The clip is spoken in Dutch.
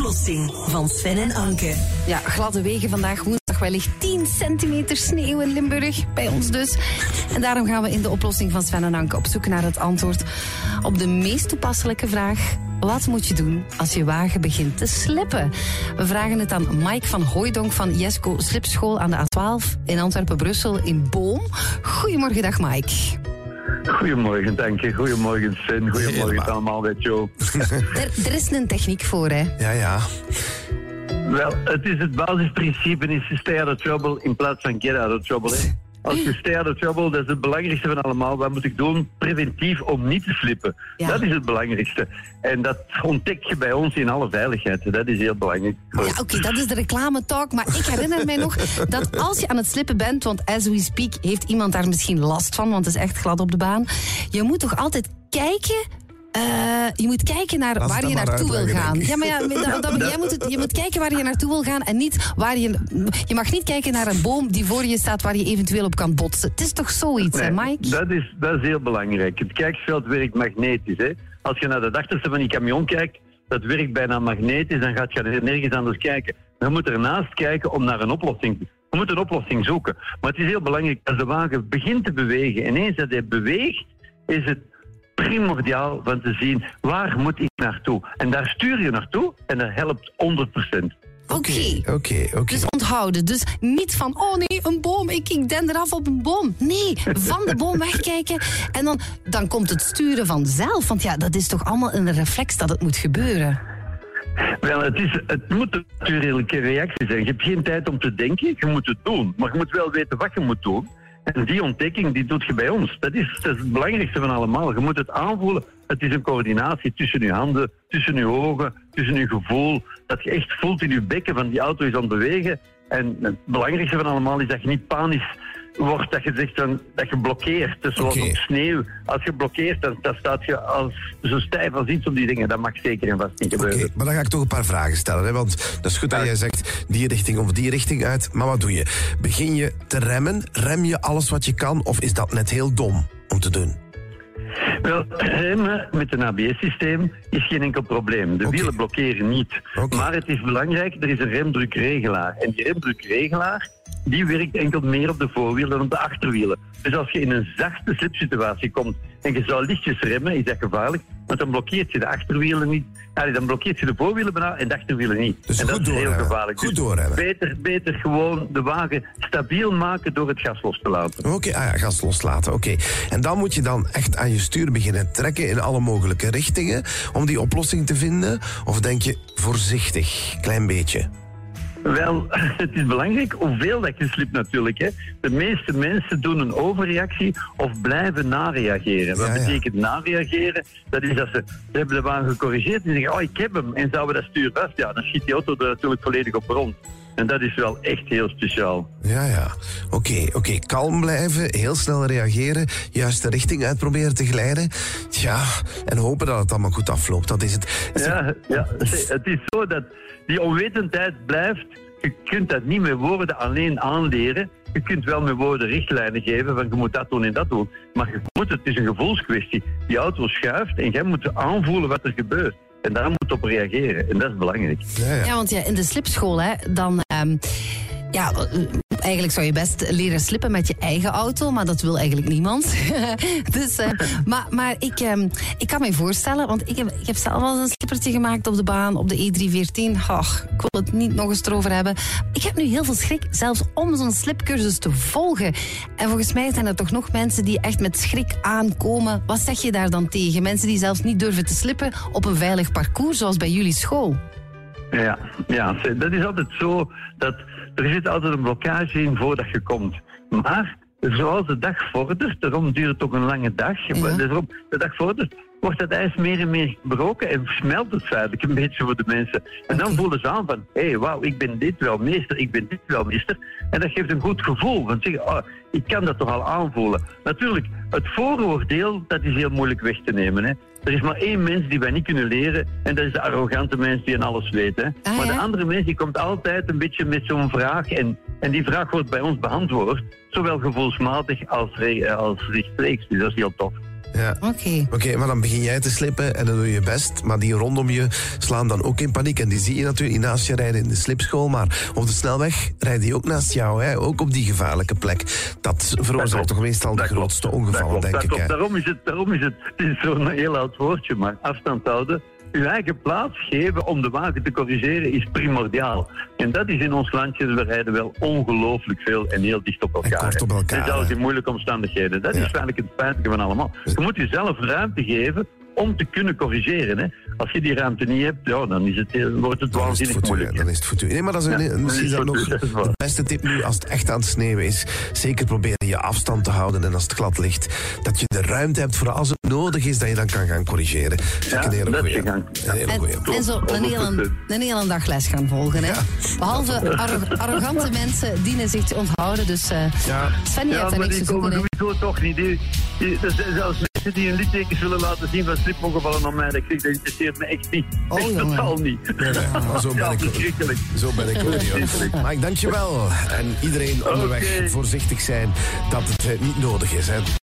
oplossing van Sven en Anke. Ja, gladde wegen vandaag woensdag wellicht 10 centimeter sneeuw in Limburg. Bij ons dus. En daarom gaan we in de oplossing van Sven en Anke op zoek naar het antwoord op de meest toepasselijke vraag. Wat moet je doen als je wagen begint te slippen? We vragen het aan Mike van Hooidonk van Jesco Slipschool aan de A12 in Antwerpen-Brussel in Boom. Goedemorgen, dag Mike. Goedemorgen, dank je. Goedemorgen, Sven. Goedemorgen Helemaal. allemaal met Joe. Er, er is een techniek voor, hè? Ja, ja. Wel, het is het basisprincipe is stay out of trouble in plaats van get out of trouble. Hè. Als je stay out of trouble, dat is het belangrijkste van allemaal. Wat moet ik doen? Preventief om niet te slippen. Ja. Dat is het belangrijkste. En dat ontdek je bij ons in alle veiligheid. Dat is heel belangrijk. Ja, oké, dat is de reclametalk. Maar ik herinner mij nog dat als je aan het slippen bent, want as we speak heeft iemand daar misschien last van, want het is echt glad op de baan. Je moet toch altijd kijken. Eh, je moet kijken naar Laat waar je dan naartoe wil gaan. Ja, maar ja, dat- dat- jij moet het, je moet kijken waar je naartoe wil gaan en niet waar je. Je mag niet kijken naar een boom die voor je staat waar je eventueel op kan botsen. Het is toch zoiets, hè, Mike? Dat is, dat is heel belangrijk. Het kijkveld werkt magnetisch. Hè. Als je naar de achterste van die camion kijkt, dat werkt bijna magnetisch, dan gaat je er nergens anders kijken. Je moet ernaast kijken om naar een oplossing. Je moet een oplossing zoeken. Maar het is heel belangrijk, als de wagen begint te bewegen, en eens dat hij beweegt, is het primordiaal van te zien waar moet ik naartoe. En daar stuur je naartoe en dat helpt 100%. Oké. Oké, oké. Dus onthouden. Dus niet van, oh nee, een boom, ik, ik den eraf op een boom. Nee, van de boom wegkijken. En dan, dan komt het sturen vanzelf. Want ja, dat is toch allemaal een reflex dat het moet gebeuren. Wel, het, is, het moet een natuurlijke reactie zijn. Je hebt geen tijd om te denken, je moet het doen. Maar je moet wel weten wat je moet doen. En die ontdekking, die doet je bij ons. Dat is, dat is het belangrijkste van allemaal. Je moet het aanvoelen. Het is een coördinatie tussen je handen, tussen je ogen, tussen je gevoel. Dat je echt voelt in je bekken van die auto is aan het bewegen. En het belangrijkste van allemaal is dat je niet panisch wordt, dat je zegt van, dat je blokkeert. Dus zoals op sneeuw. Als je blokkeert, dan, dan staat je als, zo stijf als iets op die dingen. Dat mag zeker en vast niet gebeuren. maar dan ga ik toch een paar vragen stellen. Hè? Want dat is goed dat jij zegt die richting of die richting uit. Maar wat doe je? Begin je te remmen? Rem je alles wat je kan? Of is dat net heel dom om te doen? Wel, remmen met een ABS-systeem is geen enkel probleem. De wielen blokkeren niet. Maar het is belangrijk, er is een remdrukregelaar. En die remdrukregelaar die werkt enkel meer op de voorwielen dan op de achterwielen. Dus als je in een zachte slipsituatie komt en je zou lichtjes remmen, is dat gevaarlijk. Want dan blokkeert je de achterwielen niet. Allee, dan blokkeert je de voorwielen bijna en de achterwielen niet. Dus en dat goed is heel gevaarlijk. Goed Dus doorremmen. Beter, beter gewoon de wagen stabiel maken door het gas los te laten. Oké, ah ja, gas loslaten. Oké. En dan moet je dan echt aan je stuur beginnen trekken in alle mogelijke richtingen om die oplossing te vinden? Of denk je voorzichtig, klein beetje? Wel, het is belangrijk hoeveel dat je slipt natuurlijk. Hè. De meeste mensen doen een overreactie of blijven nareageren. Wat Ja, ja. betekent nareageren? Dat is dat ze, ze hebben de wagen gecorrigeerd en zeggen, oh ik heb hem. En zouden we dat stuur vast? Ja, dan schiet die auto er natuurlijk volledig op rond. En dat is wel echt heel speciaal. Ja, ja. Oké, oké. Kalm blijven, heel snel reageren, juist de richting uit proberen te glijden. Ja, en hopen dat het allemaal goed afloopt. Dat is het. Ja, ja, het is zo dat die onwetendheid blijft. Je kunt dat niet met woorden alleen aanleren. Je kunt wel met woorden richtlijnen geven van je moet dat doen en dat doen. Maar je moet, het is een gevoelskwestie. Die auto schuift en jij moet aanvoelen wat er gebeurt. En daar moet op reageren. En dat is belangrijk. Ja, ja. Ja, want ja, in de slipschool, hè, dan... ehm, ja, eigenlijk zou je best leren slippen met je eigen auto, maar dat wil eigenlijk niemand. dus, eh, maar maar ik, ehm, ik kan me voorstellen, want ik heb, ik heb zelf eens een slippertje gemaakt op de baan, op de E314. Ach, ik wil het niet nog eens erover hebben. Ik heb nu heel veel schrik, zelfs om zo'n slipcursus te volgen. En volgens mij zijn er toch nog mensen die echt met schrik aankomen. Wat zeg je daar dan tegen? Mensen die zelfs niet durven te slippen op een veilig parcours, zoals bij jullie school. Ja, ja, dat is altijd zo dat er zit altijd een blokkage in voordat je komt. Maar zoals de dag vordert, daarom duurt het ook een lange dag. Ja. Daarom, de dag vordert, wordt het ijs meer en meer gebroken en smelt het feitelijk een beetje voor de mensen. En dan voelen ze aan van, hé, hey, wauw, ik ben dit wel meester, ik ben dit wel meester. En dat geeft een goed gevoel. Want zeggen, oh, ik kan dat toch al aanvoelen. Natuurlijk, het vooroordeel, dat is heel moeilijk weg te nemen. Hè. Er is maar één mens die wij niet kunnen leren. En dat is de arrogante mens die aan alles weet. Hè. Ah, maar de andere mens die komt altijd een beetje met zo'n vraag. En, en die vraag wordt bij ons beantwoord. Zowel gevoelsmatig als, re- als rechtstreeks. Dus dat is heel tof. Ja. Oké. Oké, maar dan begin jij te slippen en dan doe je je best. Maar die rondom je slaan dan ook in paniek. En die zie je natuurlijk niet naast je rijden in de slipschool. Maar op de snelweg rijden die ook naast jou. Hè? Ook op die gevaarlijke plek. Dat veroorzaakt toch meestal de grootste ongevallen, denk ik. Hè? Daarom is het, daarom is het, het is zo'n heel oud woordje, maar afstand houden. Uw eigen plaats geven om de wagen te corrigeren is primordiaal. En dat is in ons landje, we rijden wel ongelooflijk veel en heel dicht op elkaar. kort op elkaar, En zelfs hè. in moeilijke omstandigheden. Dat Ja. is eigenlijk het spijtige van allemaal. Je moet jezelf ruimte geven om te kunnen corrigeren. Hè. Als je die ruimte niet hebt, ja, dan is het, heel- wordt het Dan het waanzinnig u, moeilijk. Dan is het voor u. Nee, maar dat is een, Ja, dan misschien is is het dat voor nog u, dat de beste tip nu als het echt aan het sneeuwen is. Zeker proberen je afstand te houden en als het glad ligt, dat je de ruimte hebt voor als het nodig is, dat je dan kan gaan corrigeren. Dat vind Ja, een hele goeie. Een hele En, goeie. en zo een hele, een hele dag les gaan volgen. Hè? Behalve arro- arrogante mensen dienen zich te onthouden. Dus eh Ja. Sven, je Ja, hebt daar maar niks die te komen zoeken. sowieso toch niet. Die, die, er zelfs mensen die een littekens willen laten zien van slipongevallen aan mij. Dat ik zeg, dat interesseert me echt niet. Oh, echt jongen. totaal niet. Nee, nee, maar zo ben Ja, ik verschrikkelijk. Zo ben ik ook niet. hoor. Mike, dankjewel. En iedereen onderweg voorzichtig zijn dat het eh, niet nodig is. Hè.